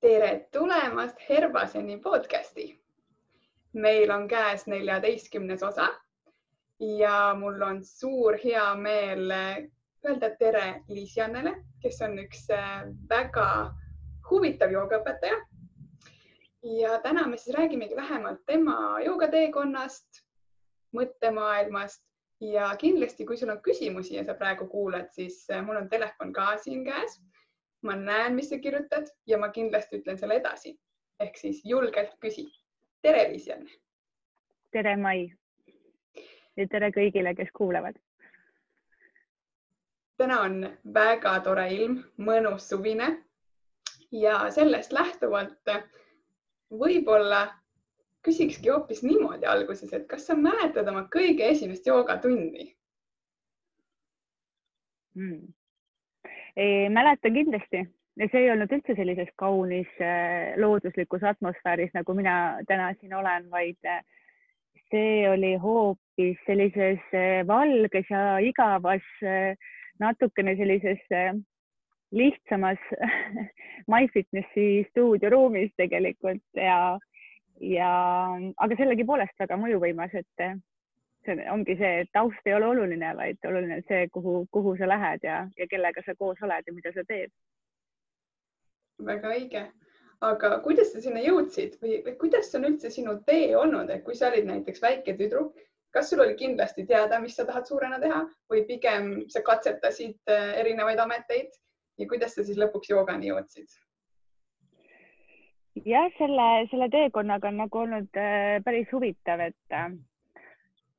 tere tulemast Herbaseni podcasti. meil on käes neljateistkümnes osa ja mul on suur hea meel öelda tere Liis Jannele, kes on üks äh, väga huvitav joogaõpetaja. ja täna me siis räägimegi lähemalt tema joogateekonnast, mõttemaailmast ja kindlasti, kui sul on küsimusi ja sa praegu kuulad, siis äh, mul on telefon ka siin käes ma näen, mis sa kirjutad ja ma kindlasti ütlen selle edasi. ehk siis julgelt küsi. tere, Liis-Janne. tere, Mai. ja tere kõigile, kes kuulavad. täna on väga tore ilm, mõnus suvine ja sellest lähtuvalt võib-olla küsikski hoopis niimoodi alguses, et kas sa mäletad oma kõige esimest joogatundi hmm.? mäletan kindlasti ja see ei olnud üldse sellises kaunis äh, looduslikus atmosfääris, nagu mina täna siin olen, vaid äh, see oli hoopis sellises äh, valges ja igavas, natukene sellises lihtsamas MyFitnessi stuudioruumis tegelikult ja, ja aga sellegipoolest väga mõjuvõimas, et see ongi see, et taust ei ole oluline, vaid oluline on see, kuhu, kuhu sa lähed ja, ja kellega sa koos oled ja mida sa teed. väga õige, aga kuidas sa sinna jõudsid või, või kuidas on üldse sinu tee olnud, et kui sa olid näiteks väike tüdruk, kas sul oli kindlasti teada, mis sa tahad suurena teha või pigem sa katsetasid äh, erinevaid ameteid ja kuidas sa siis lõpuks joogani jõudsid? jah, selle, selle teekonnaga on nagu olnud äh, päris huvitav, et äh,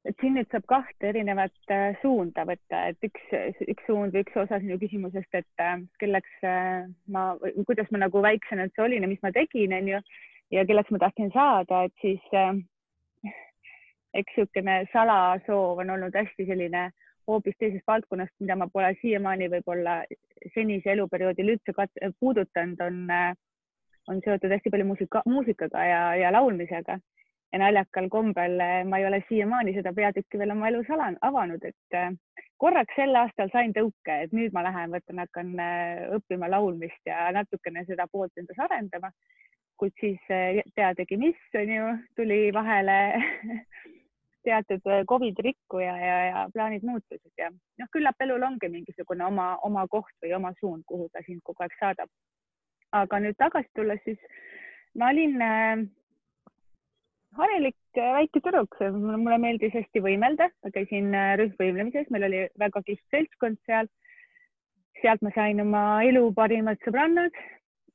et siin nüüd saab kahte erinevat äh, suunda võtta, et üks, üks suund või üks osa sinu küsimusest, et äh, kelleks äh, ma, kuidas ma nagu väiksena üldse olin ja mis ma tegin, onju, ja kelleks ma tahtsin saada, et siis eks niisugune salasoov on olnud hästi selline hoopis teisest valdkonnast, mida ma pole siiamaani võib-olla senise eluperioodil üldse puudutanud, on, on seotud hästi palju muusika, muusikaga ja, ja laulmisega ja naljakal kombel eh, ma ei ole siiamaani seda peatükki veel oma elus avanud, et eh, korraks sel aastal sain tõuke, et nüüd ma lähen, võtan, hakkan eh, õppima laulmist ja natukene seda poolt endas arendama. kuid siis teadagi, mis on ju, tuli vahele teatud Covid rikku ja, ja, ja plaanid muutusid ja noh, küllap elul ongi mingisugune oma, oma koht või oma suund, kuhu ta sind kogu aeg saadab. aga nüüd tagasi tulles, siis ma olin harilik äh, väike tüdruk, mulle meeldis hästi võimelda, ma käisin äh, rühmvõimlemises, meil oli väga kihvt seltskond seal. sealt ma sain oma elu parimad sõbrannad,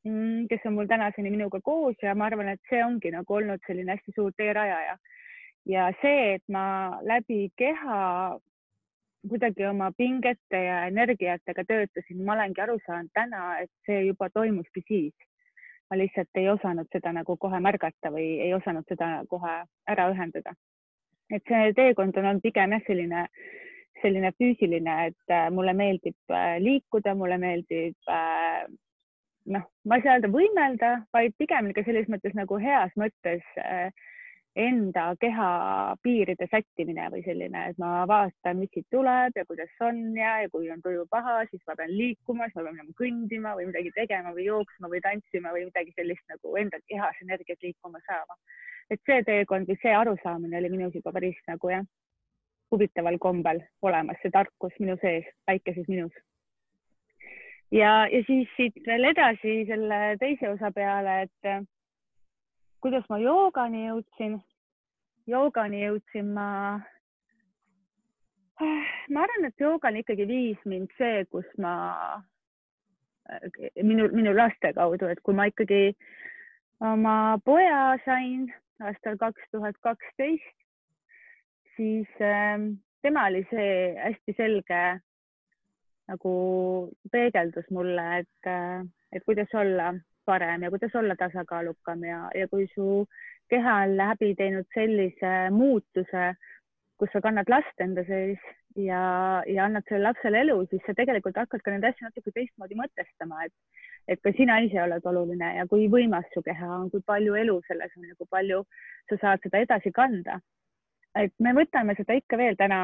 mm, kes on mul tänaseni minuga koos. Ja ma arvan, et see ongi nagu olnud selline hästi suur teerajaja. ja see, et ma läbi keha kuidagi oma pingete ja energiatega töötasin, ma olengi aru saanud täna, et see juba toimuski siis ma lihtsalt ei osanud seda nagu kohe märgata või ei osanud seda kohe ära ühendada. et see teekond on olnud pigem jah, selline, selline füüsiline, et äh, mulle meeldib äh, liikuda, mulle meeldib äh, noh, ma ei saa öelda võimelda, vaid pigem ikka selles mõttes nagu heas mõttes äh, enda keha piiride sättimine või selline, et ma vaatan, mis siit tuleb ja kuidas on ja, ja kui on tuju paha, siis ma pean liikuma, siis ma pean minema kõndima või midagi tegema või jooksma või tantsima või midagi sellist nagu enda kehas energiat liikuma saama. et see teekond või see arusaamine oli minus juba päris nagu jah, huvitaval kombel olemas, see tarkus minu sees, väikeses minus. ja, ja siis siit veel edasi selle teise osa peale, et kuidas ma joogani jõudsin? joogani jõudsin ma, ma arvan, et joogani ikkagi viis mind see, kus ma, minu, minu laste kaudu, et kui ma ikkagi oma poja sain aastal kaks tuhat kaksteist, siis äh, tema oli see hästi selge nagu peegeldus mulle, et, äh, et kuidas olla parem ja kuidas olla tasakaalukam ja, ja kui su keha on läbi teinud sellise muutuse, kus sa kannad last enda sees ja, ja annad sellele lapsele elu, siis sa tegelikult hakkad ka neid asju natuke teistmoodi mõtestama, et, et ka sina ise oled oluline ja kui võimas su keha on, kui palju elu selles on ja kui palju sa saad seda edasi kanda. et me võtame seda ikka veel täna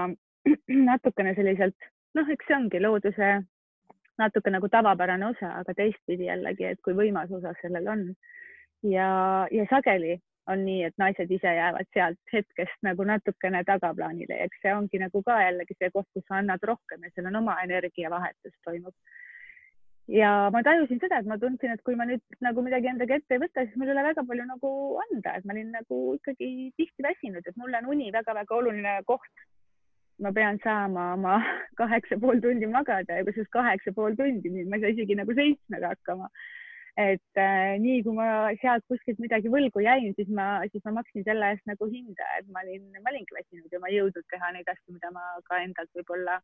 natukene selliselt, noh, eks see ongi looduse natuke nagu tavapärane osa, aga teistpidi jällegi, et kui võimas osa sellel on. ja, ja sageli on nii, et naised ise jäävad sealt hetkest nagu natukene tagaplaanile ja eks see ongi nagu ka jällegi see koht, kus sa annad rohkem ja seal on oma energiavahetus toimub. ja ma tajusin seda, et ma tundsin, et kui ma nüüd nagu midagi endaga ette ei võta, siis mul ei ole väga palju nagu anda, et ma olin nagu ikkagi tihti väsinud, et mulle on uni väga-väga oluline koht ma pean saama oma kaheksa pool tundi magada ja kusjuures kaheksa pool tundi, nüüd ma ei saa isegi nagu seitsmega hakkama. et äh, nii kui ma sealt kuskilt midagi võlgu jäin, siis ma, siis ma maksin selle eest nagu hinda, et ma olin, ma olingi väsinud ja ma ei jõudnud teha neid asju, mida ma ka endalt võib-olla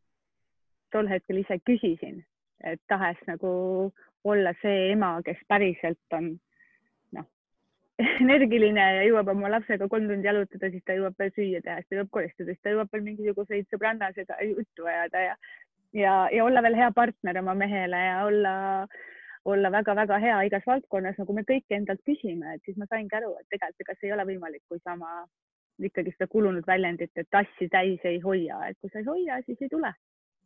tol hetkel ise küsisin, et tahes nagu olla see ema, kes päriselt on energiline ja jõuab oma lapsega kolm tundi jalutada, siis ta jõuab veel süüa teha, siis ta jõuab koristada, siis ta jõuab veel mingisuguseid sõbrannasega juttu ajada ja, ja, ja olla veel hea partner oma mehele ja olla, olla väga-väga hea igas valdkonnas, nagu me kõik endalt küsime, et siis ma saingi aru, et tegelikult ega see ei ole võimalik, kui sa oma ikkagi seda kulunud väljendit, et tassi täis ei hoia, et kui sa ei hoia, siis ei tule,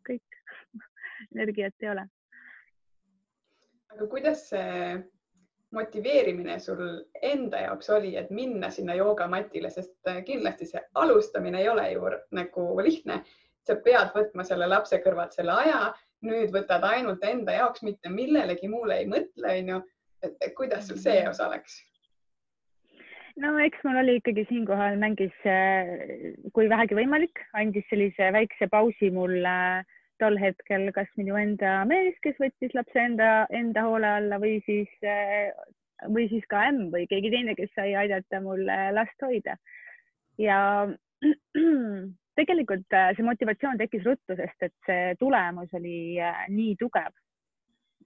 kõik energiat ei ole. aga kuidas see motiveerimine sul enda jaoks oli, et minna sinna joogamatile, sest äh, kindlasti see alustamine ei ole ju nagu lihtne. sa pead võtma selle lapse kõrvalt selle aja, nüüd võtad ainult enda jaoks, mitte millelegi muule ei mõtle, onju. et kuidas sul see osa läks? no eks mul oli ikkagi siinkohal mängis, äh, kui vähegi võimalik, andis sellise väikse pausi mulle äh, tol hetkel kas minu enda mees, kes võttis lapse enda, enda hoole alla või siis, või siis ka ämm või keegi teine, kes sai aidata mul last hoida. ja tegelikult äh, see motivatsioon tekkis ruttu, sest et see tulemus oli äh, nii tugev.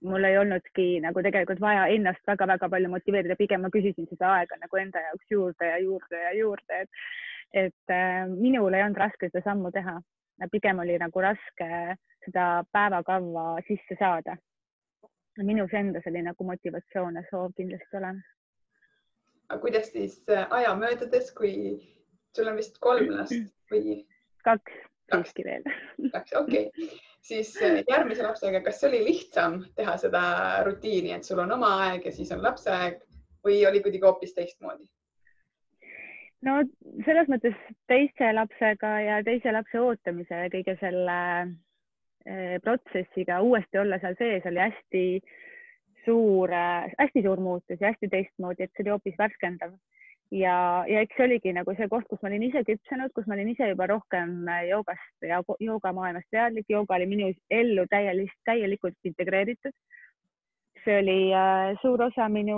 mul ei olnudki nagu tegelikult vaja ennast väga-väga palju motiveerida, pigem ma küsisin seda aega nagu enda jaoks juurde ja juurde ja juurde, et, et äh, minul ei olnud raske seda sammu teha pigem oli nagu raske seda päevakava sisse saada. minus endas oli nagu motivatsioon ja soov kindlasti olemas. aga kuidas siis äh, aja möödudes, kui sul on vist kolm last või? kaks, siiski veel. kaks, okei okay., siis äh, järgmise lapsega, kas oli lihtsam teha seda rutiini, et sul on oma aeg ja siis on lapse aeg või oli kuidagi hoopis teistmoodi? No selles mõttes teise lapsega ja teise lapse ootamise ja kõige selle eh, protsessiga uuesti olla seal sees oli hästi suur, hästi suur muutus ja hästi teistmoodi, et see oli hoopis värskendav. ja, ja eks see oligi nagu see koht, kus ma olin ise küpsenud, kus ma olin ise juba rohkem joogast ja joogamaailmast teadlik, jooga oli minu ellu täielikult, täielikult integreeritud. see oli äh, suur osa minu,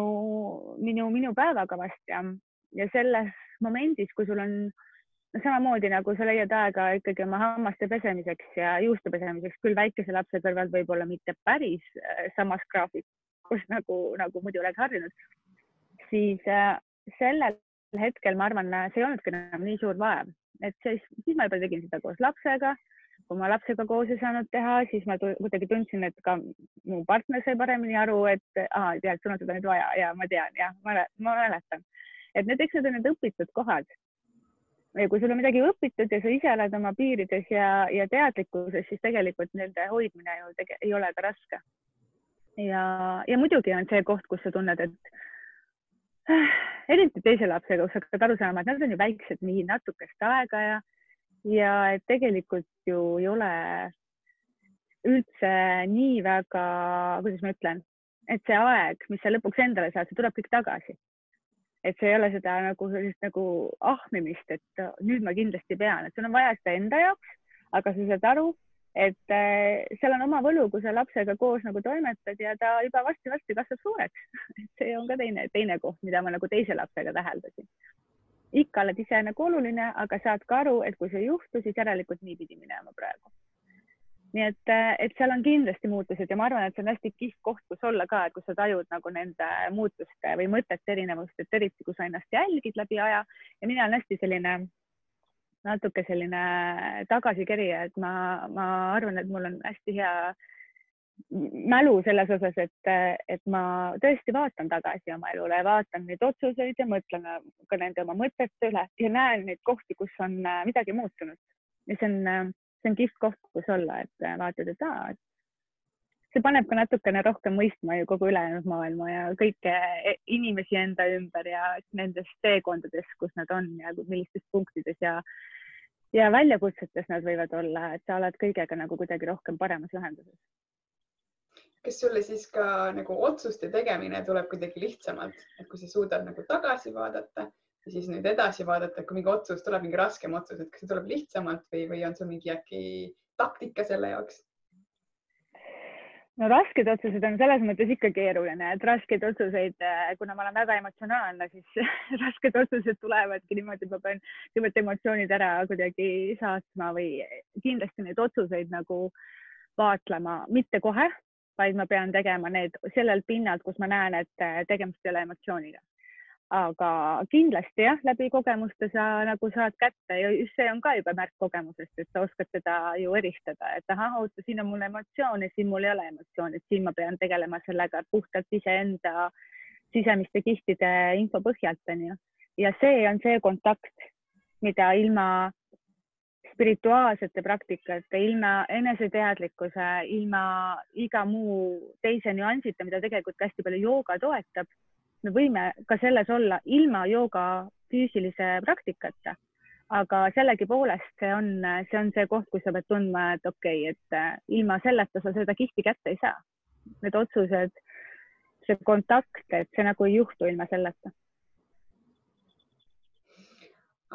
minu, minu päevakavast ja, ja selles momendis, kui sul on no samamoodi nagu sa leiad aega ikkagi oma hammaste pesemiseks ja juuste pesemiseks, küll väikese lapse kõrval võib-olla mitte päris äh, samas graafikus nagu, nagu muidu oleks harjunud, siis äh, sellel hetkel ma arvan, see ei olnudki enam nii suur vaev, et siis, siis ma juba tegin seda koos lapsega. kui ma lapsega koos ei saanud teha, siis ma kuidagi tundsin, et ka mu partner sai paremini aru, et aa, tead, sul on seda nüüd vaja ja ma tean ja ma, ma mäletan et need, eks need on need õpitud kohad. ja kui sul on midagi õpitud ja sa ise oled oma piirides ja, ja teadlikkuses, siis tegelikult nende hoidmine ju tege, ei ole ka raske. ja, ja muidugi on see koht, kus sa tunned, et äh, eriti teise lapsega, kus hakkad aru saama, et nad on ju väiksed nii natukest aega ja, ja et tegelikult ju ei ole üldse nii väga, kuidas ma ütlen, et see aeg, mis sa lõpuks endale saad, see tuleb kõik tagasi et see ei ole seda nagu sellist nagu ahmimist, et nüüd ma kindlasti pean, et sul on vaja seda enda jaoks, aga sa saad aru, et äh, seal on oma võlu, kui sa lapsega koos nagu toimetad ja ta juba varsti-varsti kasvab suureks. see on ka teine, teine koht, mida ma nagu teise lapsega täheldasin. ikka oled ise nagu oluline, aga saad ka aru, et kui see ei juhtu, siis järelikult niipidi minema praegu nii et, äh, et seal on kindlasti muutused ja ma arvan, et see on hästi kihvt koht, kus olla ka, et kus sa tajud nagu nende muutuste või mõtete erinevust, et eriti kui sa ennast jälgid läbi aja. Ja mina olen hästi selline natuke selline tagasikerija, et ma, ma arvan, et mul on hästi hea mälu selles osas, et, et ma tõesti vaatan tagasi oma elule, vaatan neid otsuseid ja mõtlen ka nende oma mõtete üle ja näen neid kohti, kus on midagi muutunud. Ja see on see on kihvt koht, kus olla, et äh, vaatad, et aa, et see paneb ka natukene rohkem mõistma ju kogu ülejäänud maailma ja kõiki e-, inimesi enda ümber ja nendes teekondades, kus nad on ja millistes punktides ja ja väljakutsetes nad võivad olla, et sa oled kõigega nagu kuidagi rohkem paremas ühenduses. kas sulle siis ka nagu otsuste tegemine tuleb kuidagi lihtsamalt, et kui sa suudad nagu tagasi vaadata ja siis nüüd edasi vaadata, kui mingi otsus tuleb, mingi raskem otsus, et kas see tuleb lihtsamalt või, või on sul mingi äkki taktika selle jaoks? no rasked otsused on selles mõttes ikka keeruline, et raskeid otsuseid, äh, kuna ma olen väga emotsionaalne, siis rasked otsused tulevadki niimoodi, et ma pean kõigepealt emotsioonid ära kuidagi saatma või kindlasti neid otsuseid nagu vaatlema, mitte kohe, vaid ma pean tegema need sellelt pinnalt, kus ma näen, et äh, tegemist ei ole emotsiooniga aga kindlasti jah, läbi kogemuste sa nagu saad kätte ja just see on ka juba märk kogemusest, et sa oskad seda ju eristada, et ahah, oota, siin on mul emotsioone, siin mul ei ole emotsiooni, siin ma pean tegelema sellega puhtalt iseenda sisemiste kihtide info põhjalt onju. ja see on see kontakt, mida ilma spirituaalsete praktikate, ilma eneseteadlikkuse, ilma iga muu teise nüansita, mida tegelikult hästi palju jooga toetab me võime ka selles olla ilma jooga füüsilise praktikata, aga sellegipoolest see on, see on see koht, kus sa pead tundma, et okei okay,, et äh, ilma selleta sa seda kihti kätte ei saa. Need otsused, see kontakt, et see nagu ei juhtu ilma selleta.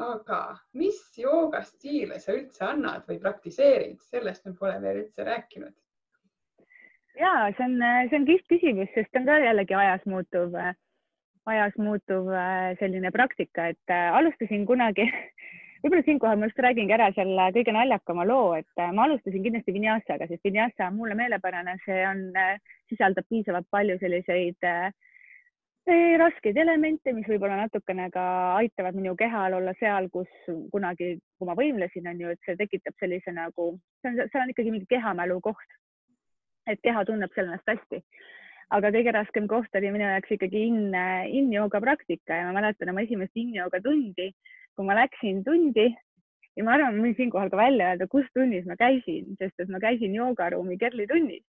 aga mis joogastiile sa üldse annad või praktiseerid, sellest me pole veel üldse rääkinud ja see on, see on kihvt küsimus, sest on ka jällegi ajas muutuv ajas muutuv äh, selline praktika, et äh, alustasin kunagi võib-olla siinkohal ma just räägingi ära selle kõige naljakama loo, et äh, ma alustasin kindlasti vinyasaga, sest vinyasa on mulle meelepärane, see on, sisaldab piisavalt palju selliseid raskeid elemente, mis võib-olla natukene ka aitavad minu kehal olla seal, kus kunagi, kui ma võimlesin, on ju, et see tekitab sellise nagu, see on, see on ikkagi mingi kehamälu koht. et keha tunneb seal ennast hästi aga kõige raskem koht oli minu jaoks ikkagi in, in-jooga praktika ja ma mäletan oma esimest in-jooga tundi, kui ma läksin tundi. Ja ma arvan, ma võin siinkohal ka välja öelda, kus tunnis ma käisin, sest et ma käisin joogaruumi Kerli tunnis.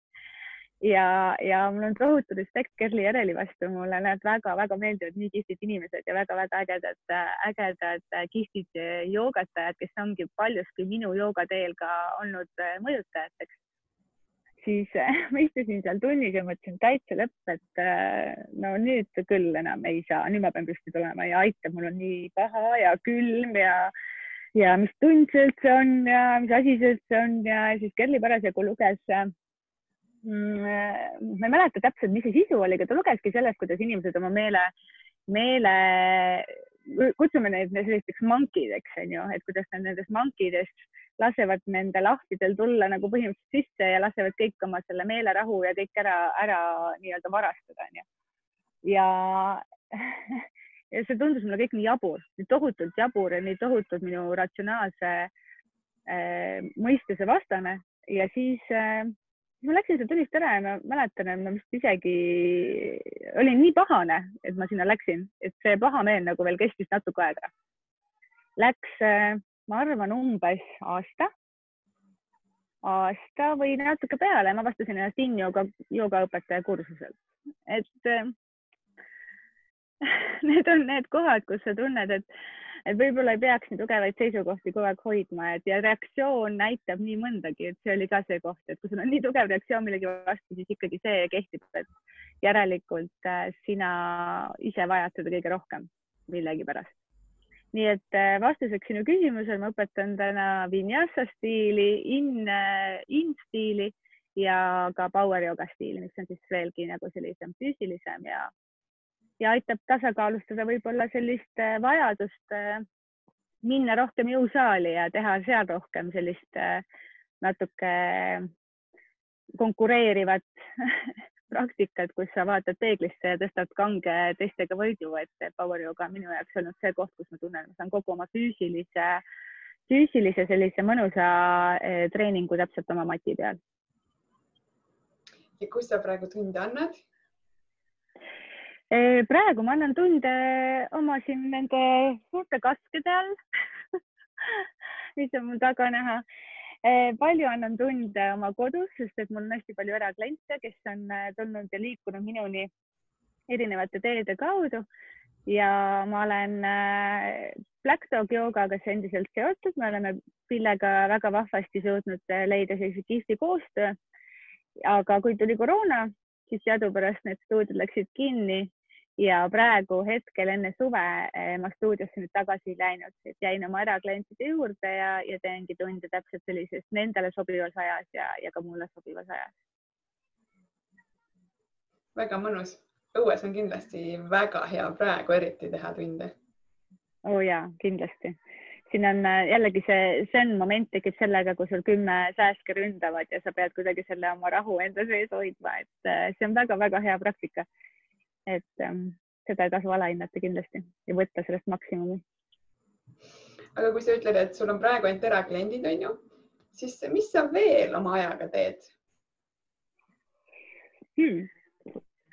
ja, ja mul on tohutu respekt Kerli Järeli vastu, mulle need väga-väga meeldivad nii kihvtid inimesed ja väga-väga ägedad, ägedad kihvtid joogatajad, kes ongi paljuski minu joogateel ka olnud mõjutajateks siis ma istusin seal tunnis ja mõtlesin täitsa lõpp, et äh, no nüüd küll enam ei saa, nüüd ma pean püsti tulema ja aitab, mul on nii paha ja külm ja ja mis tund see üldse on ja mis asi see üldse on ja siis Kerli parasjagu luges mm,. ma ei mäleta täpselt, mis see sisu oli, aga ta lugeski sellest, kuidas inimesed oma meele, meele, kutsume neid sellisteks mankideks, onju, et kuidas nad nendest mankidest lasevad nende lahtidel tulla nagu põhimõtteliselt sisse ja lasevad kõik oma selle meelerahu ja kõik ära, ära nii-öelda varastada, onju. ja ja see tundus mulle kõik nii jabur, nii tohutult jabur ja nii tohutult minu ratsionaalse äh, mõistuse vastane ja siis äh, ma läksin sealt tunnist ära ja ma mäletan, et ma vist isegi olin nii pahane, et ma sinna läksin, et see pahameel nagu veel kestis natuke aega. Läks äh, ma arvan umbes aasta, aasta või natuke peale, ma vastasin ennast in-jooga, joogaõpetaja kursuselt, et äh, need on need kohad, kus sa tunned, et, et võib-olla ei peaks nii tugevaid seisukohti kogu aeg hoidma, et ja reaktsioon näitab nii mõndagi, et see oli ka see koht, et kui sul on nii tugev reaktsioon millegi vastu, siis ikkagi see kehtib, et järelikult äh, sina ise vajad seda kõige rohkem millegipärast nii et äh, vastuseks sinu küsimusele ma õpetan täna vinyasa stiili, in, äh, in stiili ja ka power yoga stiili, mis on siis veelgi nagu sellisem füüsilisem ja, ja aitab tasakaalustada võib-olla sellist äh, vajadust minna rohkem jõusaali ja teha seal rohkem sellist natuke konkureerivat praktikat, kus sa vaatad peeglisse ja tõstad kange teistega võidu, et power yoga on minu jaoks olnud see koht, kus ma tunnen, ma saan kogu oma füüsilise, füüsilise sellise mõnusa eh, treeningu täpselt oma mati peal. ja kus sa praegu tunde annad? Eh, praegu ma annan tunde oma siin nende suurte kaskede all mis on mul taga näha palju annan tunde oma kodus, sest et mul on hästi palju erakliente, kes on tulnud ja liikunud minuni erinevate teede kaudu. Ja ma olen Black Dog joogaga endiselt seotud, me oleme Pillega väga vahvasti suutnud leida sellise kihvti koostöö. aga kui tuli koroona, siis teadupärast need stuudiod läksid kinni ja praegu hetkel enne suve ma stuudiosse nüüd tagasi ei läinud, et jäin oma eraklientide juurde ja, ja teengi tunde täpselt sellises nendele sobivas ajas ja, ja ka mulle sobivas ajas. väga mõnus, õues on kindlasti väga hea praegu eriti teha tunde. oo oh jaa, kindlasti siin on jällegi see zen moment tekib sellega, kui sul kümme sääske ründavad ja sa pead kuidagi selle oma rahu enda sees hoidma, et see on väga-väga hea praktika et ähm, seda ei tasu alahinnata kindlasti ja võtta sellest maksimumi. aga kui sa ütled, et sul on praegu ainult erakliendid, on ju, siis mis sa veel oma ajaga teed hmm.?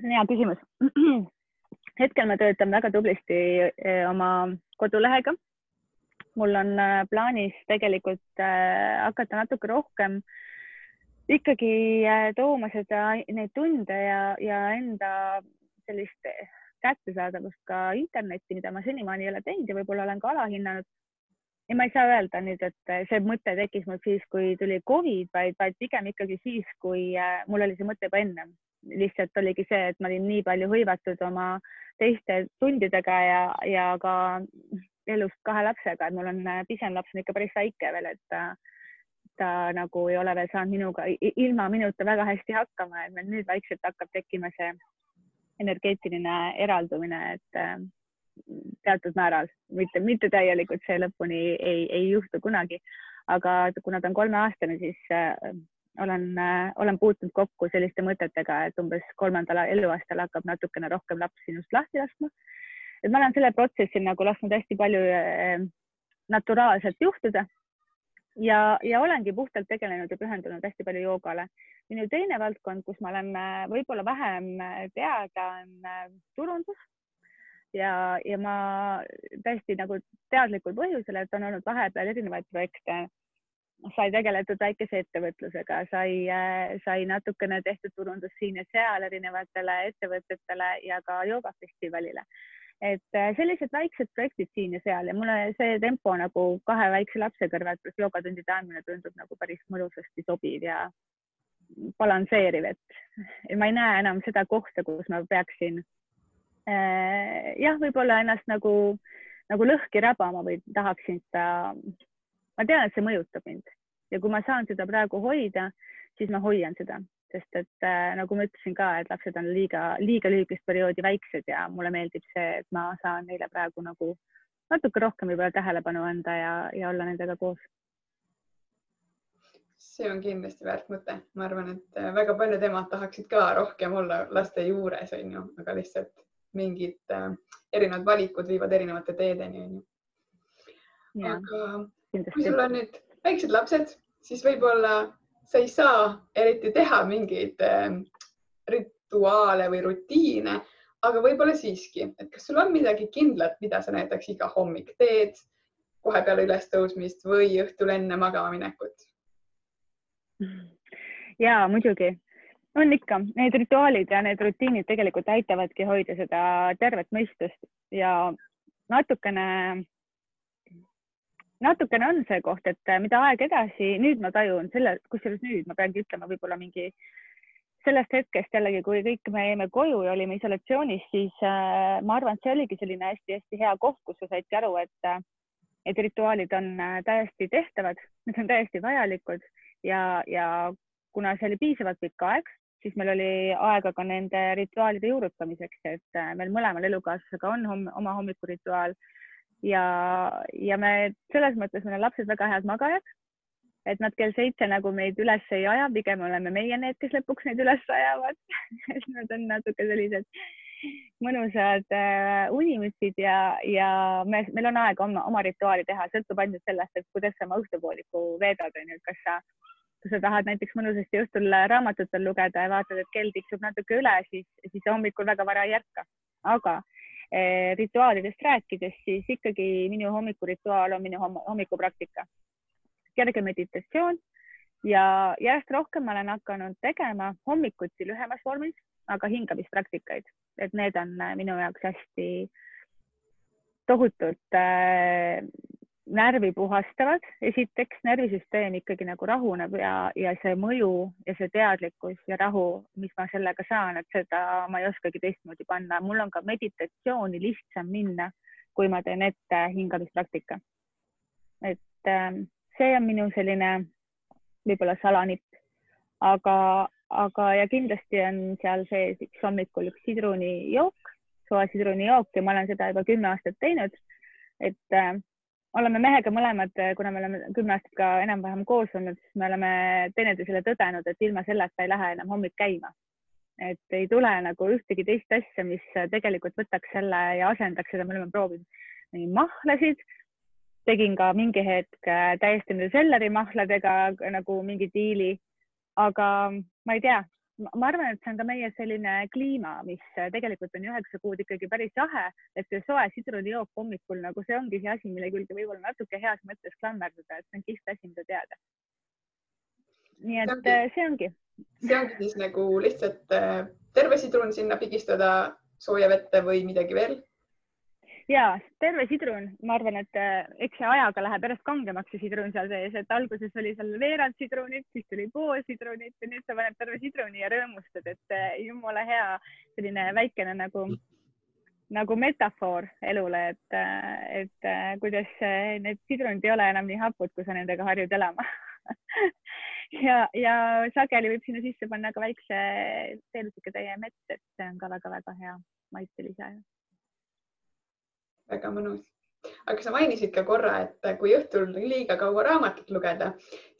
hea küsimus. hetkel ma töötan väga tublisti eh, oma kodulehega. mul on äh, plaanis tegelikult äh, hakata natuke rohkem ikkagi tooma seda, neid tunde ja, ja enda sellist kättesaadavust ka internetti, mida ma senimaani ei ole teinud ja võib-olla olen ka alahinnanud. ja ma ei saa öelda nüüd, et see mõte tekkis mul siis, kui tuli Covid, vaid, vaid pigem ikkagi siis, kui äh, mul oli see mõte juba ennem. lihtsalt oligi see, et ma olin nii palju hõivatud oma teiste tundidega ja, ja ka elust kahe lapsega, et mul on äh, pisem laps on ikka päris väike veel, et ta, ta nagu ei ole veel saanud minuga, ilma minuta väga hästi hakkama, et meil nüüd vaikselt hakkab tekkima see energeetiline eraldumine, et äh, teatud määral, mitte, mitte täielikult, see lõpuni ei, ei juhtu kunagi. aga kuna ta on kolmeaastane, siis äh, olen äh,, olen puutunud kokku selliste mõtetega, et umbes kolmandal eluaastal hakkab natukene rohkem laps sinust lahti laskma. et ma olen selle protsessi nagu lasknud hästi palju naturaalselt juhtuda ja, ja olengi puhtalt tegelenud ja pühendunud hästi palju joogale. minu teine valdkond, kus ma olen äh, võib-olla vähem äh, teada, on äh, turundus. Ja, ja ma täiesti nagu teadlikul põhjusel, et on olnud vahepeal erinevaid projekte, sai tegeletud väikese ettevõtlusega, sai, sai natukene tehtud turundust siin ja seal erinevatele ettevõtetele ja ka joogafestivalile et äh, sellised väiksed projektid siin ja seal ja mulle see tempo nagu kahe väikse lapse kõrvalt pluss joogatundide andmine tundub nagu päris mõnusasti sobiv ja balansseeriv, et ma ei näe enam seda kohta, kus ma peaksin äh, jah, võib-olla ennast nagu, nagu lõhki rabama või tahaksin seda, ma tean, et see mõjutab mind. Ja kui ma saan seda praegu hoida, siis ma hoian seda sest et äh, nagu ma ütlesin ka, et lapsed on liiga, liiga lühikest perioodi väiksed ja mulle meeldib see, et ma saan neile praegu nagu natuke rohkem võib-olla tähelepanu anda ja, ja olla nendega koos. see on kindlasti väärt mõte, ma arvan, et äh, väga paljud emad tahaksid ka rohkem olla laste juures, on ju, aga lihtsalt mingid äh, erinevad valikud viivad erinevate teedeni, on ju. aga kui sul on nüüd väiksed lapsed, siis võib-olla sa ei saa eriti teha mingeid äh, rituaale või rutiine, aga võib-olla siiski, et kas sul on midagi kindlat, mida sa näiteks iga hommik teed kohe peale ülestõusmist või õhtul enne magama minekut? ja muidugi. On ikka, need rituaalid ja need rutiinid tegelikult aitavadki hoida seda tervet mõistust ja natukene natukene on see koht, et äh, mida aeg edasi, nüüd ma tajun selle, kusjuures nüüd ma peangi ütlema, võib-olla mingi sellest hetkest jällegi, kui kõik me jäime koju ja olime isolatsioonis, siis äh, ma arvan, et see oligi selline hästi-hästi hea koht, kus sa saidki aru, et, äh, et rituaalid on äh, täiesti tehtavad, need on täiesti vajalikud ja, ja kuna see oli piisavalt pikk aeg, siis meil oli aega ka nende rituaalide juurutamiseks, et meil mõlemal elukaaslasega on hom oma hommikurituaal ja, ja me selles mõttes, meil on lapsed väga head magajad, et nad kell seitse nagu meid üles ei aja, pigem oleme meie need, kes lõpuks neid üles ajavad et nad on natuke sellised mõnusad äh, unimütsid ja, ja me, meil on aega oma, oma rituaali teha, sõltub ainult sellest, et kuidas sa oma õhtupooliku veedad, onju, et kas sa, kui sa tahad näiteks mõnusasti õhtul raamatut veel lugeda ja vaatad, et kell tiksub natuke üle, siis, siis hommikul väga vara ei ärka. aga rituaalidest rääkides, siis ikkagi minu hommikurituaal on minu hommikupraktika. kerge meditatsioon, ja järjest rohkem ma olen hakanud tegema hommikuti lühemas vormis, aga hingamispraktikaid, et need on äh, minu jaoks hästi tohutult äh, närvi puhastavad. esiteks närvisüsteem ikkagi nagu rahuneb ja, ja see mõju ja see teadlikkus ja rahu, mis ma sellega saan, et seda ma ei oskagi teistmoodi panna. mul on ka meditatsiooni lihtsam minna, kui ma teen ette hingamispraktika. et äh, see on minu selline võib-olla salanipp, aga, aga ja kindlasti on seal sees üks hommikul üks sidrunijook, soe sidrunijook ja ma olen seda juba kümme aastat teinud. et äh, oleme mehega mõlemad, kuna me oleme kümme aastat ka enam-vähem koos olnud, siis me oleme teineteisele tõdenud, et ilma selleta ei lähe enam hommik käima. et ei tule nagu ühtegi teist asja, mis tegelikult võtaks selle ja asendaks seda, me oleme proovinud mahlasid tegin ka mingi hetk äh, täiesti nende sellerimahladega nagu mingi diili. aga ma ei tea, ma arvan, et see on ka meie selline kliima, mis äh, tegelikult on üheksa kuud ikkagi päris jahe, et see soe sidrunijook hommikul nagu see ongi see asi, mille külge võib-olla natuke heas mõttes klammerduda, et see on kihvt asi, mida teada. nii et see ongi, äh, see ongi. see ongi siis nagu lihtsalt terve sidrun sinna pigistada sooja vette või midagi veel ja terve sidrun, ma arvan, et äh, eks see ajaga läheb järjest kangemaks, see sidrun seal sees, et alguses oli seal veerand sidrunit, siis tuli pool sidrunit ja nüüd sa paned terve sidruni ja rõõmustad, et äh, jumala hea selline väikene nagu, nagu metafoor elule, et, äh, et kuidas need sidrunid ei ole enam nii hapud, kui sa nendega harjud elama ja, ja sageli võib sinna sisse panna ka väikse teelusikatäie mett, et see on ka väga-väga hea maitselise väga mõnus. aga sa mainisid ka korra, et kui õhtul liiga kaua raamatut lugeda,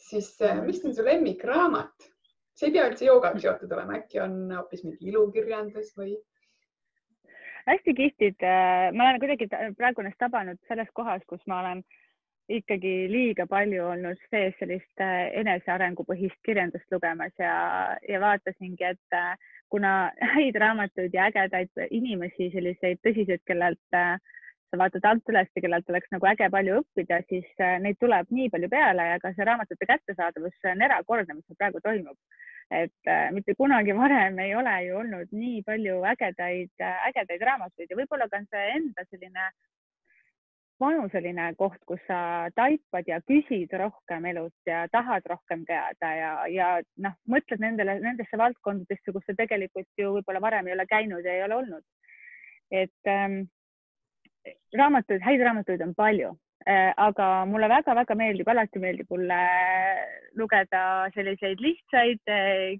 siis mhm. mis on su lemmikraamat? see ei pea üldse joogaga seotud olema, äkki on hoopis mingi ilukirjandus või? hästi kihvtid, eh, ma olen kuidagi praegu ennast tabanud selles kohas, kus ma olen ikkagi liiga palju olnud sees sellist enesearengupõhist kirjandust lugemas ja, ja vaatasingi, et kuna häid raamatuid ja ägedaid inimesi, selliseid tõsiseid, kellelt äh, sa vaatad alt üles kellelt oleks nagu äge palju õppida, siis äh, neid tuleb nii palju peale ja ka see raamatute kättesaadavus on erakordne, mis praegu toimub. et äh, mitte kunagi varem ei ole ju olnud nii palju ägedaid, äh, ägedaid raamatuid ja võib-olla ka on see enda selline vanuseline koht, kus sa taipad ja küsid rohkem elust ja tahad rohkem teada ja, ja noh, mõtled nendele, nendesse valdkondadesse, kus sa tegelikult ju võib-olla varem ei ole käinud ja ei ole olnud. et ähm, raamatuid, häid raamatuid on palju, äh, aga mulle väga-väga meeldib, alati meeldib mulle lugeda selliseid lihtsaid äh,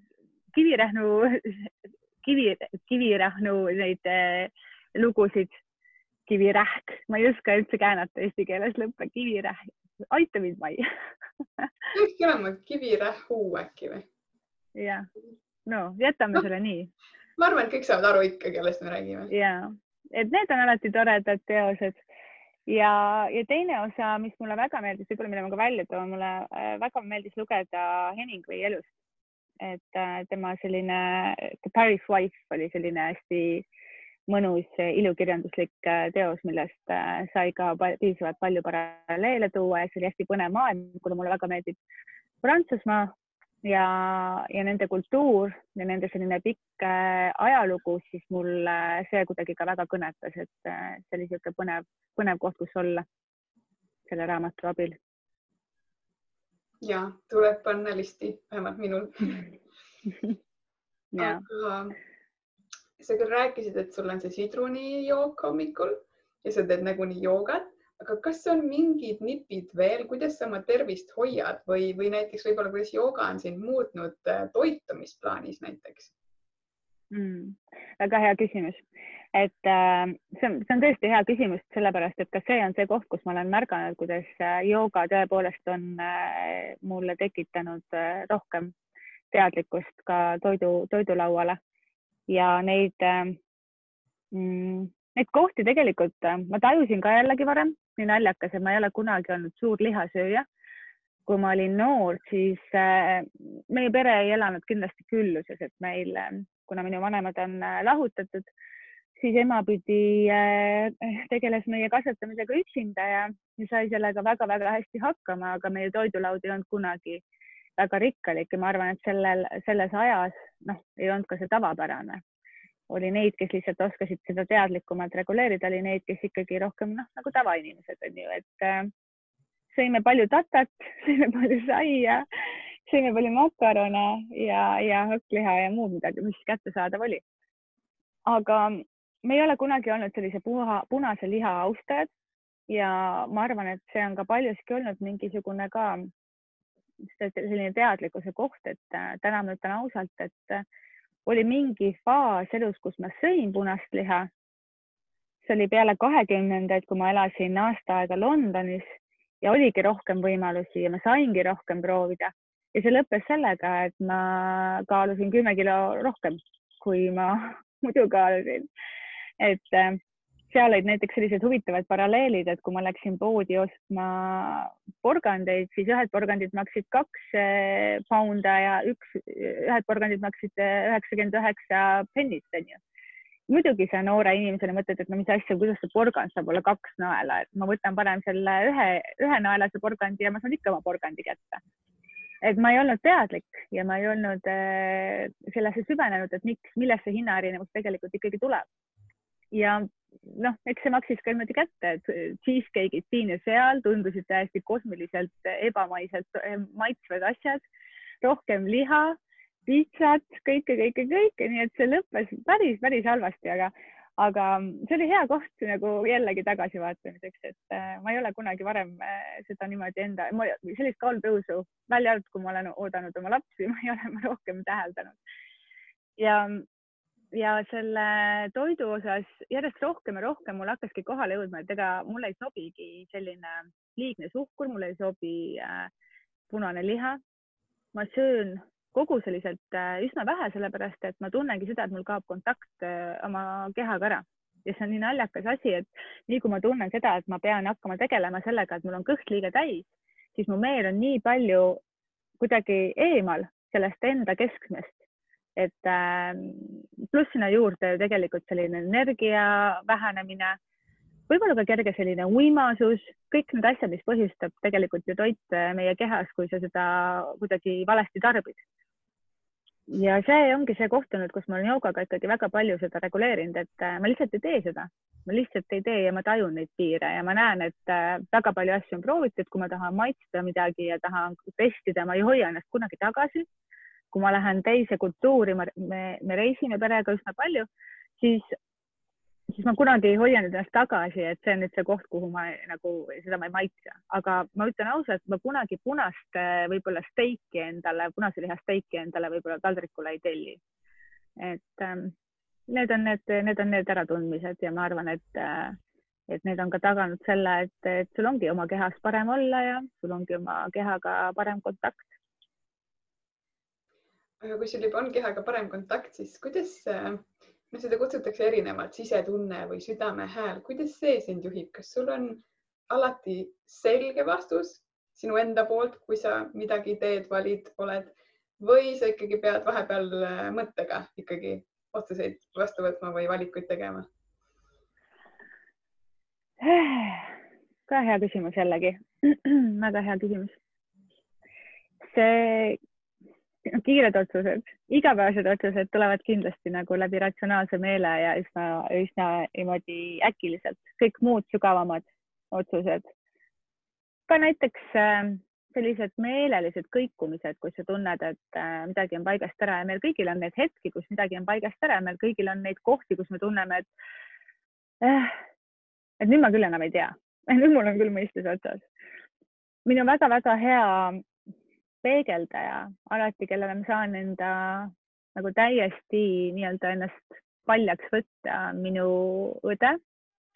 kivirähnu, kivi, kivirähnu neid äh, lugusid. kivirähk, ma ei oska üldse käänata eesti keeles lõppe, kivirähk, aita mind, Mai peakski olema kivirähhu äkki või? jah, no jätame no, selle nii. ma arvan, et kõik saavad aru ikka, kellest me räägime. ja, et need on alati toredad teosed ja, ja teine osa, mis mulle väga meeldis, võib-olla mille ma ka välja toon, mulle äh, väga meeldis lugeda Hemingway elust. et äh, tema selline The Paris Wife oli selline hästi mõnus ilukirjanduslik äh, teos, millest sai ka piisavalt palju paralleele tuua ja see oli hästi põnev maailm, kuna mulle väga meeldib Prantsusmaa ja, ja nende kultuur ja nende selline pikk äh, ajalugu, siis mulle see kuidagi ka väga kõnetas, et äh, see oli niisugune põnev, põnev koht, kus olla selle raamatu abil. ja tuleb panna listi, vähemalt minul. Aga sa küll rääkisid, et sul on see sidrunijook hommikul ja sa teed nagunii joogat aga kas on mingid nipid veel, kuidas sa oma tervist hoiad? Või, või näiteks võib-olla, kuidas jooga on sind muutnud äh, toitumisplaanis näiteks? Mm,? väga hea küsimus, et äh, see on, see on tõesti hea küsimus, sellepärast et ka see on see koht, kus ma olen märganud, kuidas äh, jooga tõepoolest on äh, mulle tekitanud äh, rohkem teadlikkust ka toidu, toidulauale. Ja neid äh, mm, Neid kohti tegelikult ma tajusin ka jällegi varem, nii naljakas, et ma ei ole kunagi olnud suur lihasööja. kui ma olin noor, siis äh, meie pere ei elanud kindlasti külluses, et meil, äh, kuna minu vanemad on äh, lahutatud, siis ema pidi, tegeles meie kasvatamisega üksinda ja sai sellega väga-väga hästi hakkama, aga meie toidulaud ei olnud kunagi väga rikkalik ja ma arvan, et sellel, selles ajas noh, ei olnud ka see tavapärane. Oli neid, kes lihtsalt oskasid seda teadlikumalt reguleerida, oli neid, kes ikkagi rohkem noh, nagu tavainimesed on ju, et äh, sõime palju tatat, sõime palju saia, sõime palju makarone ja, ja hakkliha ja muud midagi, mis kättesaadav oli. aga me ei ole kunagi olnud sellise puha, punase liha austajad ja ma arvan, et see on ka paljuski olnud mingisugune ka selline teadlikkuse koht, et äh, täna ma ütlen ausalt, et oli mingi faas elus, kus ma sõin punast liha. see oli peale kahekümnendaid, kui ma elasin aasta aega Londonis ja oligi rohkem võimalusi ja ma saingi rohkem proovida ja see lõppes sellega, et ma kaalusin kümme kilo rohkem, kui ma muidu kaalusin. et äh, seal olid näiteks sellised huvitavad paralleelid, et kui ma läksin poodi ostma porgandeid, siis ühed porgandid maksid kaks eh, pounda ja üks, ühed porgandid maksid eh, üheksakümmend üheksa pennist, onju. muidugi sa noore inimesena mõtled, et no mis asja, kuidas see porgand saab olla kaks naela, et ma võtan parem selle ühe, ühenaelase porgandi ja ma saan ikka oma porgandi kätte. et ma ei olnud teadlik ja ma ei olnud äh, sellesse süvenenud, et miks, millest see hinnaerinevus tegelikult ikkagi tuleb. ja noh, eks see maksis ka niimoodi kätte, et cheesecake'id siin ja seal tundusid täiesti kosmiliselt ebamaiselt eh, maitsvad asjad, rohkem liha, pitsat, kõike, kõike, kõike, nii et see lõppes päris, päris halvasti, aga, aga see oli hea koht nagu jällegi tagasivaatamiseks, et äh, ma ei ole kunagi varem äh, seda niimoodi enda, sellist kaalutõusu, välja arvatud, kui ma olen oodanud oma lapsi, ma ei ole rohkem täheldanud. ja ja selle toidu osas järjest rohkem ja rohkem mul hakkaski kohale jõudma, et ega mulle ei sobigi selline liigne suhkur, mulle ei sobi äh, punane liha. ma söön koguseliselt äh, üsna vähe, sellepärast et ma tunnengi seda, et mul kaob kontakt äh, oma kehaga ära ja see on nii naljakas asi, et nii kui ma tunnen seda, et ma pean hakkama tegelema sellega, et mul on kõht liiga täis, siis mu meel on nii palju kuidagi eemal sellest enda keskmest et äh, pluss sinna juurde tegelikult selline energia vähenemine, võib-olla ka kerge selline uimasus, kõik need asjad, mis põhjustab tegelikult ju toit äh, meie kehas, kui sa seda kuidagi valesti tarbid. ja see ongi see koht olnud, kus ma olen joogaga ikkagi väga palju seda reguleerinud, et äh, ma lihtsalt ei tee seda, ma lihtsalt ei tee ja ma tajun neid piire ja ma näen, et äh, väga palju asju on proovitud, kui ma tahan maitsta midagi ja tahan testida, ma ei hoia ennast kunagi tagasi kui ma lähen teise kultuuri, me, me reisime perega üsna palju, siis, siis ma kunagi ei hoianud ennast tagasi, et see on nüüd see koht, kuhu ma nagu seda ma ei maitse, aga ma ütlen ausalt, ma kunagi punast võib-olla steiki endale, punase liha steiki endale võib-olla taldrikule ei telli. et ähm, need on need, need on need äratundmised ja ma arvan, et äh, et need on ka taganud selle, et, et sul ongi oma kehas parem olla ja sul ongi oma kehaga parem kontakt aga kui sul juba on kehaga parem kontakt, siis kuidas, noh, seda kutsutakse erinevalt, sisetunne või südamehääl, kuidas see sind juhib, kas sul on alati selge vastus sinu enda poolt, kui sa midagi teed, valid, oled või sa ikkagi pead vahepeal äh, mõttega ikkagi otsuseid vastu võtma või valikuid tegema? ka hea küsimus jällegi väga hea küsimus. see kiired otsused, igapäevased otsused tulevad kindlasti nagu läbi ratsionaalse meele ja üsna, üsna niimoodi äkiliselt, kõik muud sügavamad otsused. ka näiteks äh, sellised meelelised kõikumised, kus sa tunned, et äh, midagi on paigast ära ja meil kõigil on neid hetki, kus midagi on paigast ära ja meil kõigil on neid kohti, kus me tunneme, et äh, et nüüd ma küll enam ei tea, nüüd mul on küll mõistus otsas. minu väga-väga hea peegeldaja alati, kellele ma saan enda nagu täiesti nii-öelda ennast paljaks võtta, minu õde,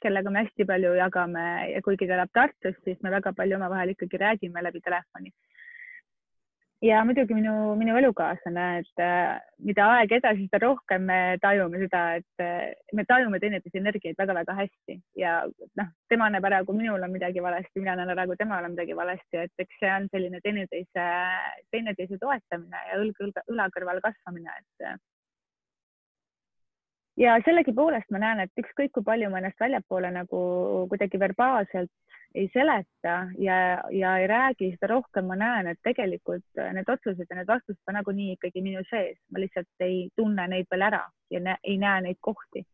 kellega me hästi palju jagame ja kuigi ta elab Tartus, siis me väga palju omavahel ikkagi räägime läbi telefoni ja muidugi minu, minu elukaaslane, et äh, mida aeg edasi, seda rohkem me tajume seda, et äh, me tajume teineteise energiaid väga-väga hästi. Ja noh, tema näeb ära, kui minul on midagi valesti, mina näen ära, kui temal on midagi valesti, et eks see on selline teineteise, teineteise toetamine ja õlg õla kõrval kasvamine, et ja sellegipoolest ma näen, et ükskõik kui palju ma ennast väljapoole nagu kuidagi verbaalselt ei seleta ja, ja ei räägi, seda rohkem ma näen, et tegelikult need otsused ja need vastused on nagunii ikkagi minu sees, ma lihtsalt ei tunne neid veel ära ja nä ei näe neid kohti.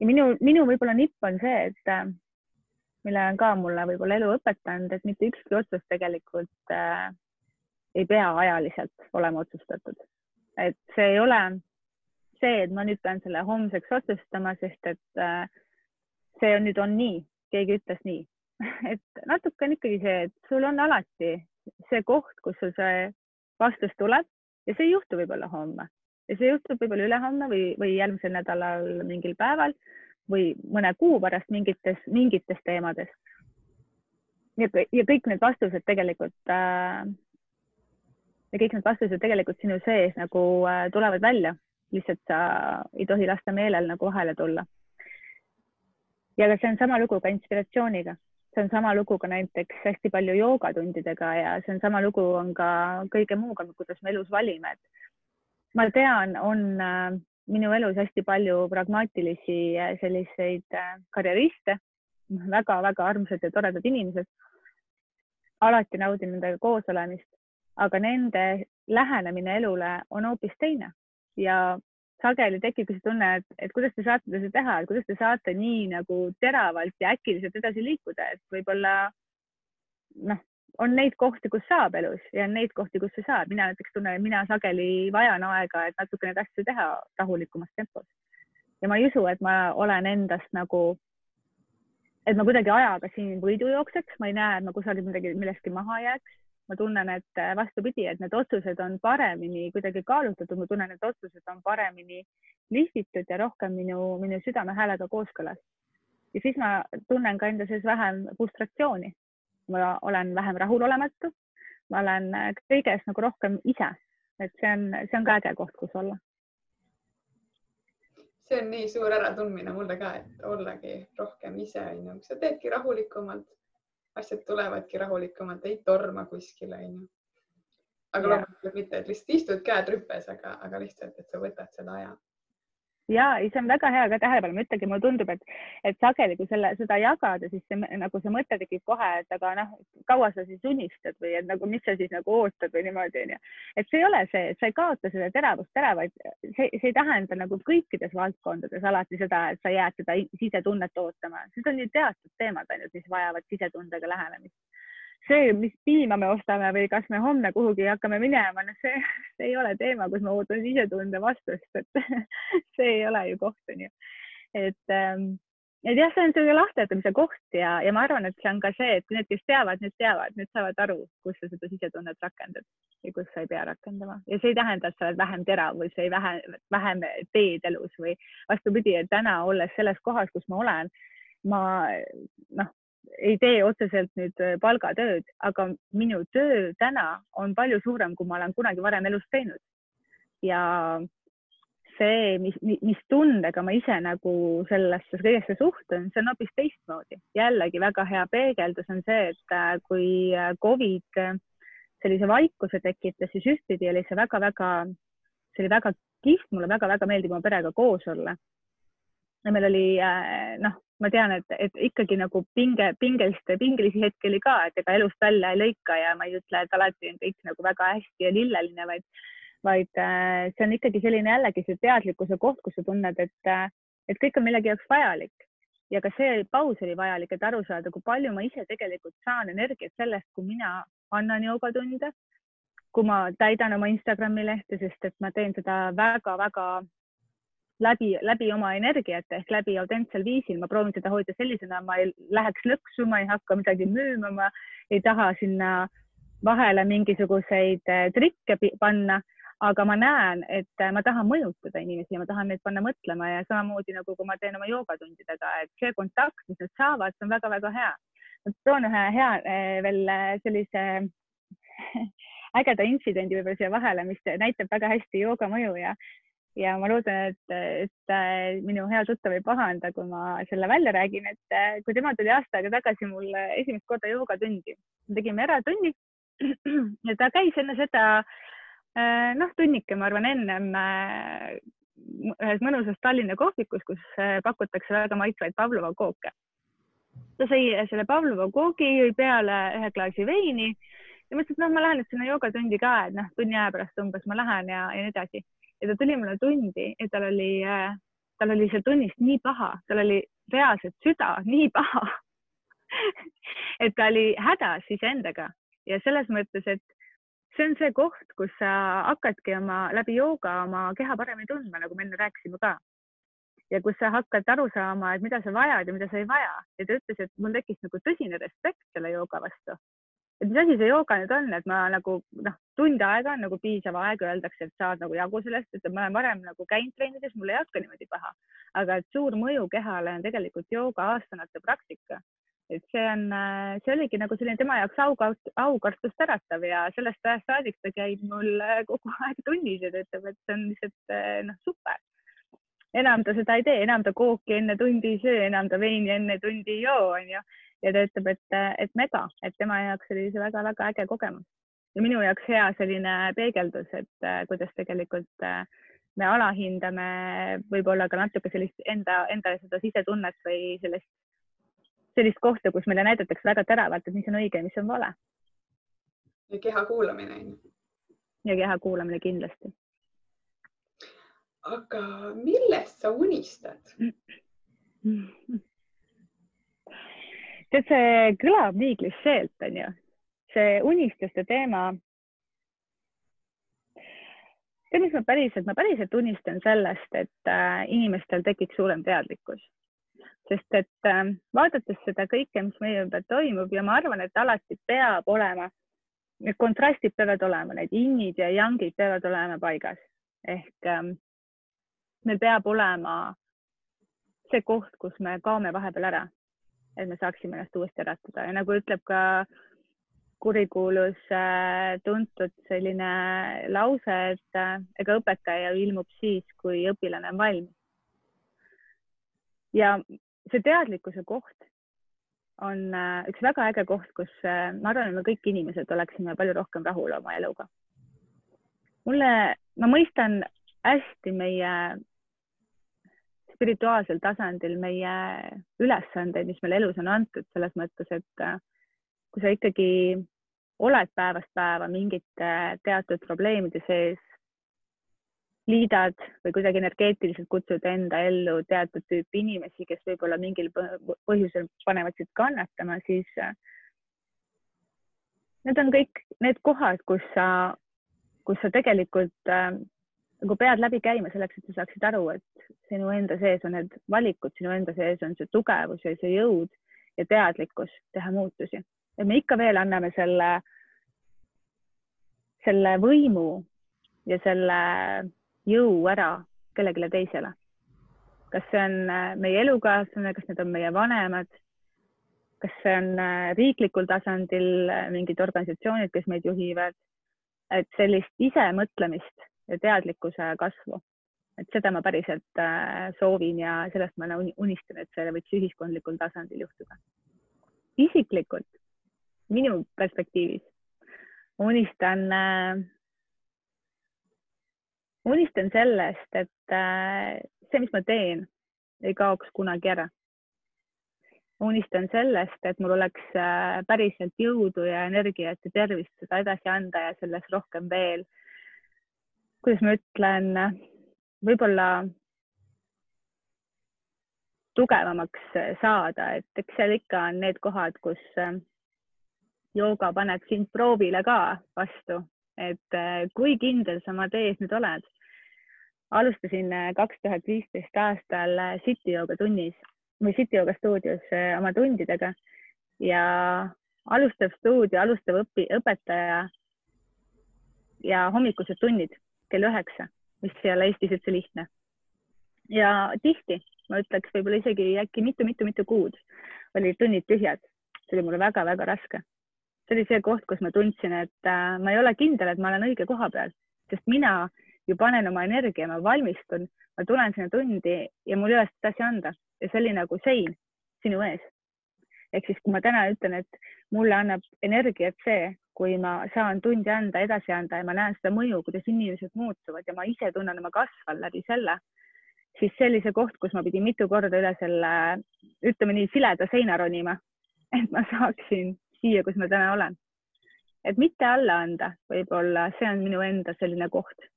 ja minu, minu võib-olla nipp on see, et mille on ka mulle võib-olla elu õpetanud, et mitte ükski otsus tegelikult äh, ei pea ajaliselt olema otsustatud. et see ei ole see, et ma nüüd pean selle homseks otsustama, sest et äh, see on nüüd on nii, keegi ütles nii et natuke on ikkagi see, et sul on alati see koht, kus sul see vastus tuleb ja see ei juhtu võib-olla homme ja see juhtub võib-olla ülehomme või, või järgmisel nädalal mingil päeval või mõne kuu pärast mingites, mingites teemades. ja, ja kõik need vastused tegelikult äh, ja kõik need vastused tegelikult sinu sees nagu äh, tulevad välja lihtsalt sa ei tohi lasta meelel nagu vahele tulla. ja see on sama lugu ka inspiratsiooniga, see on sama lugu ka näiteks hästi palju joogatundidega ja see on sama lugu on ka kõige muuga, kuidas me elus valime, et ma tean, on äh, minu elus hästi palju pragmaatilisi äh, selliseid äh, karjeriste väga,, väga-väga armsad ja toredad inimesed. alati naudin nendega koos olemist, aga nende lähenemine elule on hoopis teine ja sageli tekibki see tunne, et, et kuidas te saate seda teha, et kuidas te saate nii nagu teravalt ja äkiliselt edasi liikuda, et võib-olla noh, on neid kohti, kus saab elus ja on neid kohti, kus ei saa. mina näiteks tunnen, et mina sageli vajan aega, et natuke neid asju teha rahulikumas tempos. ja ma ei usu, et ma olen endast nagu, et ma kuidagi ajaga siin võidu jookseks, ma ei näe, et ma kusagil midagi, millestki maha jääks ma tunnen, et äh, vastupidi, et need otsused on paremini kuidagi kaalutletud, ma tunnen, et otsused on paremini lihvitud ja rohkem minu, minu südamehäälega kooskõlas. ja siis ma tunnen ka enda sees vähem frustratsiooni. ma olen vähem rahulolematu, ma olen äh, kõiges nagu rohkem ise, et see on, see on ka äge koht, kus olla. See on nii suur äratundmine mulle ka, et ollagi rohkem ise, onju, sa teedki rahulikumalt asjad tulevadki rahulikumalt, ei torma kuskile, onju. aga loomulikult mitte, et lihtsalt istud käed rüpes, aga, aga lihtsalt, et sa võtad selle aja ja ei, see on väga hea ka tähelepanu, ma ütlengi, mulle tundub, et, et sageli, kui selle, seda jagada, siis see, nagu see mõte tekib kohe, et aga noh, kaua sa siis unistad või et nagu, mis sa siis nagu ootad või niimoodi onju. et see ei ole see, sa ei kaota seda teravust ära, vaid see, see ei tähenda nagu kõikides valdkondades alati seda, et sa jääd seda sisetunnet ootama, need on ju teatud teemad ainult, mis vajavad sisetundega lähenemist see, mis piima me ostame või kas me homme kuhugi hakkame minema, noh, see, see ei ole teema, kus ma ootan sisetunde vastust, et see ei ole ju koht, onju. et ähm, et jah, see on selline lahterdamise koht ja, ja ma arvan, et see on ka see, et need, kes teavad, need teavad, need saavad aru, kus sa seda sisetunnet rakendad ja kus sa ei pea rakendama ja see ei tähenda, et sa oled vähem terav või sa ei vähe, vähem teed elus või vastupidi, et täna olles selles kohas, kus ma olen, ma noh, ei tee otseselt nüüd äh, palgatööd, aga minu töö täna on palju suurem, kui ma olen kunagi varem elus teinud. ja see, mis, mis tundega ma ise nagu sellesse kõigesse suhtun, see on hoopis teistmoodi. jällegi väga hea peegeldus on see, et äh, kui äh, Covid sellise vaikuse tekitas, siis ühtpidi oli see väga-väga, see oli väga kihvt, mulle väga-väga meeldib oma perega koos olla. Ja meil oli noh, ma tean, et, et ikkagi nagu pinge, pingelist, pingelisi hetki oli ka, et ega elust välja ei lõika ja ma ei ütle, et alati on kõik nagu väga hästi ja lilleline, vaid, vaid äh, see on ikkagi selline jällegi see teadlikkuse koht, kus sa tunned, et, äh, et kõik on millegi jaoks vajalik. ja ka see paus oli vajalik, et aru saada, kui palju ma ise tegelikult saan energiat sellest, kui mina annan joogatunde, kui ma täidan oma Instagrami lehte, sest et ma teen seda väga-väga läbi, läbi oma energiate ehk läbi autentsel viisil, ma proovin seda hoida sellisena, ma ei läheks lõksu, ma ei hakka midagi müüma, ma ei taha sinna vahele mingisuguseid eh, trikke panna, aga ma näen, et eh, ma tahan mõjutada inimesi ja ma tahan neid panna mõtlema ja samamoodi nagu kui ma teen oma joogatundidega, et see kontakt, mis nad saavad, see on väga-väga hea. toon ühe hea eh, veel sellise ägeda intsidendi võib-olla siia vahele, mis näitab väga hästi jooga mõju ja ja ma loodan, et, et äh, minu hea tuttav ei pahanda, kui ma selle välja räägin, et äh, kui tema tuli aasta aega tagasi mulle esimest korda joogatundi, tegime eratunni ja ta käis enne seda äh, noh, tunnike, ma arvan, ennem ühes mõnusas Tallinna kohvikus, kus pakutakse väga maitsvaid Pavlova kooke. ta sõi selle Pavlova koogi, jõi peale ühe klaasi veini ja mõtlesin, et noh, ma lähen nüüd sinna joogatundi ka, et noh, tunni aja pärast umbes ma lähen ja, ja nii edasi. Ja ta tuli mulle tundi ja tal oli, äh, tal oli seal tunnist nii paha, tal oli reaalselt süda nii paha et ta oli hädas iseendaga ja selles mõttes, et see on see koht, kus sa hakkadki oma läbi jooga oma keha paremini tundma, nagu me enne rääkisime ka. ja kus sa hakkad aru saama, et mida sa vajad ja mida sa ei vaja ja ta ütles, et mul tekkis nagu tõsine respekt selle jooga vastu. Et mis asi see jooga nüüd on, et ma nagu noh, tund aega on nagu piisav aeg, öeldakse, et saad nagu jagu sellest, et ma olen varem nagu käinud trennides, mul ei hakka niimoodi paha, aga et suur mõju kehale on tegelikult jooga aastanate praktika et see on, äh, see oligi nagu selline tema jaoks aukart, aukartust äratav ja sellest ajast saadik ta käib mul äh, kogu aeg tunnis ja ta ütleb, et see on lihtsalt äh, noh, super. enam ta seda ei tee, enam ta kooki enne tundi ei söö, enam ta veini enne tundi ei joo, onju. Ja ta ütleb, et, et mega, et tema jaoks oli see väga-väga äge kogemus ja minu jaoks hea selline peegeldus, et kuidas tegelikult me alahindame võib-olla ka natuke sellist enda, enda seda sisetunnet või sellist sellist kohta, kus meile näidatakse väga teravalt, et mis on õige ja mis on vale. ja keha kuulamine ja keha kuulamine kindlasti. aga millest sa unistad? tead, see kõlab nii klišeelt, onju, see unistuste teema. tead, mis ma päriselt, ma päriselt unistan sellest, et äh, inimestel tekiks suurem teadlikkus. Sest et äh, vaadates seda kõike, mis meie ümber toimub ja ma arvan, et alati peab olema, need kontrastid peavad olema, need innid ja yangid peavad olema paigas. Ehk ähm, meil peab olema see koht, kus me kaome vahepeal ära, et me saaksime ennast uuesti äratada ja nagu ütleb ka kurikuulus äh, tuntud selline lause, et äh, ega õpetaja ilmub siis, kui õpilane on valmis. ja see teadlikkuse koht on äh, üks väga äge koht, kus ma arvan, et me kõik inimesed oleksime palju rohkem rahul oma eluga. mulle, ma mõistan hästi meie spirituaalsel tasandil meie ülesandeid, mis meile elus on antud, selles mõttes, et äh, kui sa ikkagi oled päevast päeva mingite teatud probleemide sees, liidad või kuidagi energeetiliselt kutsud enda ellu teatud tüüpi inimesi, kes võib-olla mingil põhjusel panevad sind kannatama, siis äh, need on kõik need kohad, kus sa, kus sa tegelikult äh, nagu pead läbi käima selleks, et sa saaksid aru, et sinu enda sees on need valikud, sinu enda sees on see tugevus ja see jõud ja teadlikkus teha muutusi. et me ikka veel anname selle, selle võimu ja selle jõu ära kellelegi teisele. kas see on äh, meie elukaaslane, kas need on meie vanemad, kas see on äh, riiklikul tasandil äh, mingid organisatsioonid, kes meid juhivad, et sellist isemõtlemist ja teadlikkuse kasvu, et seda ma päriselt soovin ja sellest ma unistan, et see võiks ühiskondlikul tasandil juhtuda. isiklikult minu perspektiivis unistan unistan sellest, et äh, see, mis ma teen, ei kaoks kunagi ära. unistan sellest, et mul oleks äh, päriselt jõudu ja energiat ja tervist seda edasi anda ja sellest rohkem veel, kuidas ma ütlen, võib-olla tugevamaks saada, et eks seal ikka on need kohad, kus äh, jooga paneb sind proovile ka vastu, et kui kindel sa oma tees nüüd oled? Alustasin äh, kaks tuhat viisteist aastal äh, City Yoga tunnis või City Yoga stuudios äh, oma tundidega. Ja alustav stuudio, alustav õpi, õpetaja ja hommikused tunnid kell üheksa, mis ei ole Eestis üldse lihtne. ja tihti, ma ütleks võib-olla isegi äkki mitu-mitu-mitu kuud olid tunnid tühjad. see oli mulle väga-väga raske. see oli see koht, kus ma tundsin, et ma ei ole kindel, et ma olen õige koha peal, sest mina ju panen oma energia, ma valmistun, ma tulen sinna tundi ja mul ei ole seda edasi anda ja see oli nagu sein sinu ees. ehk siis, kui ma täna ütlen, et mulle annab energiat see, kui ma saan tundi anda, edasi anda ja ma näen seda mõju, kuidas inimesed muutuvad ja ma ise tunnen, et ma kasvan läbi selle, siis see oli see koht, kus ma pidin mitu korda üle selle, ütleme nii, sileda seina ronima, et ma saaksin siia, kus ma täna olen. et mitte alla anda, võib-olla see on minu enda selline koht.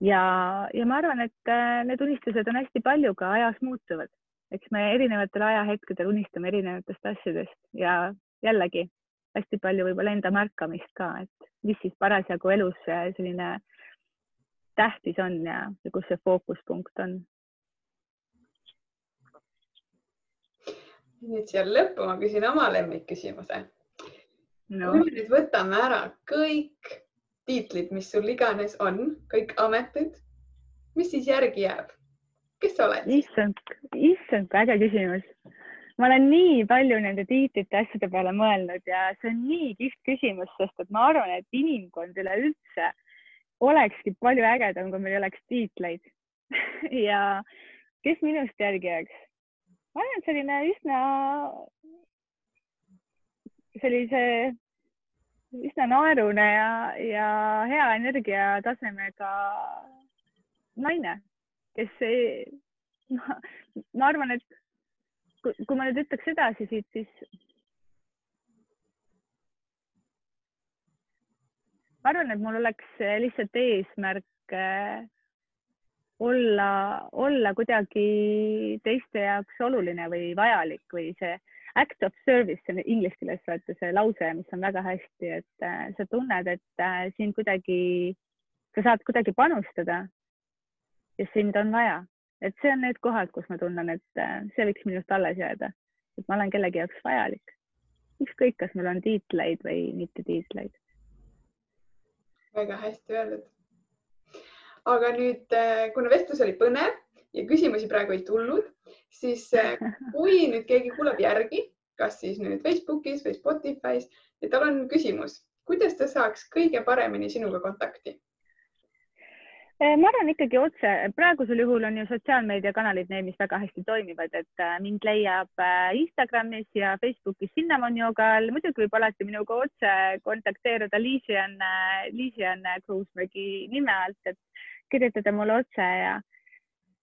ja, ja ma arvan, et äh, need unistused on hästi palju ka ajas muutuvad, eks me erinevatel ajahetkedel unistame erinevatest asjadest ja jällegi hästi palju võib-olla enda märkamist ka, et mis siis parasjagu elus selline tähtis on ja, ja kus see fookuspunkt on. nüüd siia lõppu ma küsin oma lemmikküsimuse no.. kui me nüüd võtame ära kõik tiitlid, mis sul iganes on, kõik ametid, mis siis järgi jääb? kes sa oled? issand, issand, äge küsimus. Ma olen nii palju nende tiitlite asjade peale mõelnud ja see on nii kihvt küsimus, sest et ma arvan, et inimkond üleüldse olekski palju ägedam, kui meil ei oleks tiitleid ja kes minust järgi jääks? ma et selline üsna sellise üsna naerune ja, ja hea energiatasemega naine, kes ei, ma arvan, et kui, ma nüüd ütleks edasi siit, siis ma arvan, et mul oleks lihtsalt eesmärk äh, olla, olla kuidagi teiste jaoks oluline või vajalik või see act of service, see on inglise keeles vaata see lause, mis on väga hästi, et äh, sa tunned, et äh, sind kuidagi, sa saad kuidagi panustada ja sind on vaja, et see on need kohad, kus ma tunnen, et see võiks minust alles jääda, et ma olen kellegi jaoks vajalik. ükskõik, kas mul on tiitleid või mitte tiitleid väga hästi öeldud. aga nüüd, äh, kuna vestlus oli põnev ja küsimusi praegu ei tulnud, siis äh, kui nüüd keegi kuulab järgi, kas siis nüüd Facebookis või Spotify's ja tal on küsimus, kuidas ta saaks kõige paremini sinuga kontakti? Eh, ma arvan ikkagi otse, praegusel juhul on ju sotsiaalmeediakanalid need, mis väga hästi toimivad, et äh, mind leiab äh, Instagramis ja Facebookis Cinnamon Yogal, muidugi võib alati minuga otse kontakteeruda Liisi-Anne, Liisi-Anne Kruusmägi nime alt, et kirjutada mulle otse ja,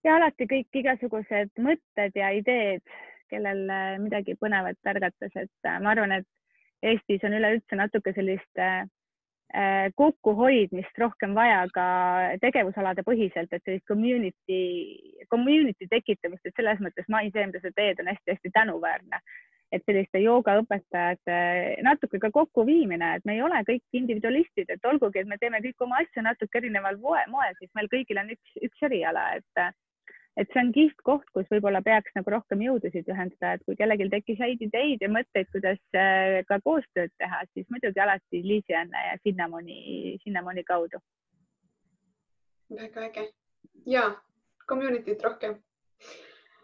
ja alati kõik igasugused mõtted ja ideed, kellel äh, midagi põnevat ärgatas, et ma arvan, et Eestis on üleüldse natuke sellist äh, Äh, kokkuhoidmist rohkem vaja ka tegevusalade põhiselt, et sellist community, community tekitamist, et selles mõttes ma ise, mida sa teed, on hästi-hästi tänuväärne. et selliste joogaõpetajate natuke ka kokkuviimine, et me ei ole kõik individualistid, et olgugi, et me teeme kõik oma asju natuke erineval moel, siis meil kõigil on üks, üks eriala, et et see on kihvt koht, kus võib-olla peaks nagu rohkem jõudusid ühendada, et kui kellelgi tekkis häid ideid ja mõtteid, kuidas äh, ka koostööd teha, siis muidugi alati Liisi-Anne ja Cinnamoni, Cinnamoni kaudu. väga äge ja community't rohkem.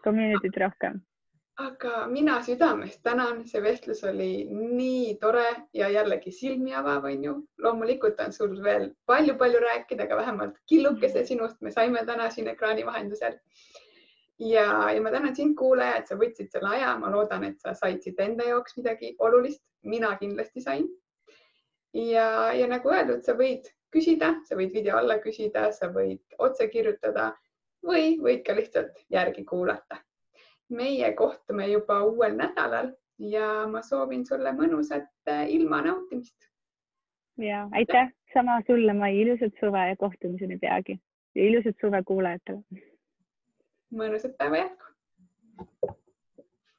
Community't rohkem aga mina südamest tänan, see vestlus oli nii tore ja jällegi silmi avav, onju. loomulikult on sul veel palju-palju rääkida, aga vähemalt killukese sinust me saime täna siin ekraani vahendusel. ja, ja ma tänan sind, kuulaja, et sa võtsid selle aja, ma loodan, et sa said siit enda jaoks midagi olulist, mina kindlasti sain. ja, ja nagu öeldud, sa võid küsida, sa võid video alla küsida, sa võid otse kirjutada või võid ka lihtsalt järgi kuulata meie kohtume juba uuel nädalal ja ma soovin sulle mõnusat äh, ilma nautimist. ja aitäh, sama sulle, Mai, ilusat suve ja kohtumiseni peagi ja ilusat suve kuulajatele. mõnusat päeva jätku.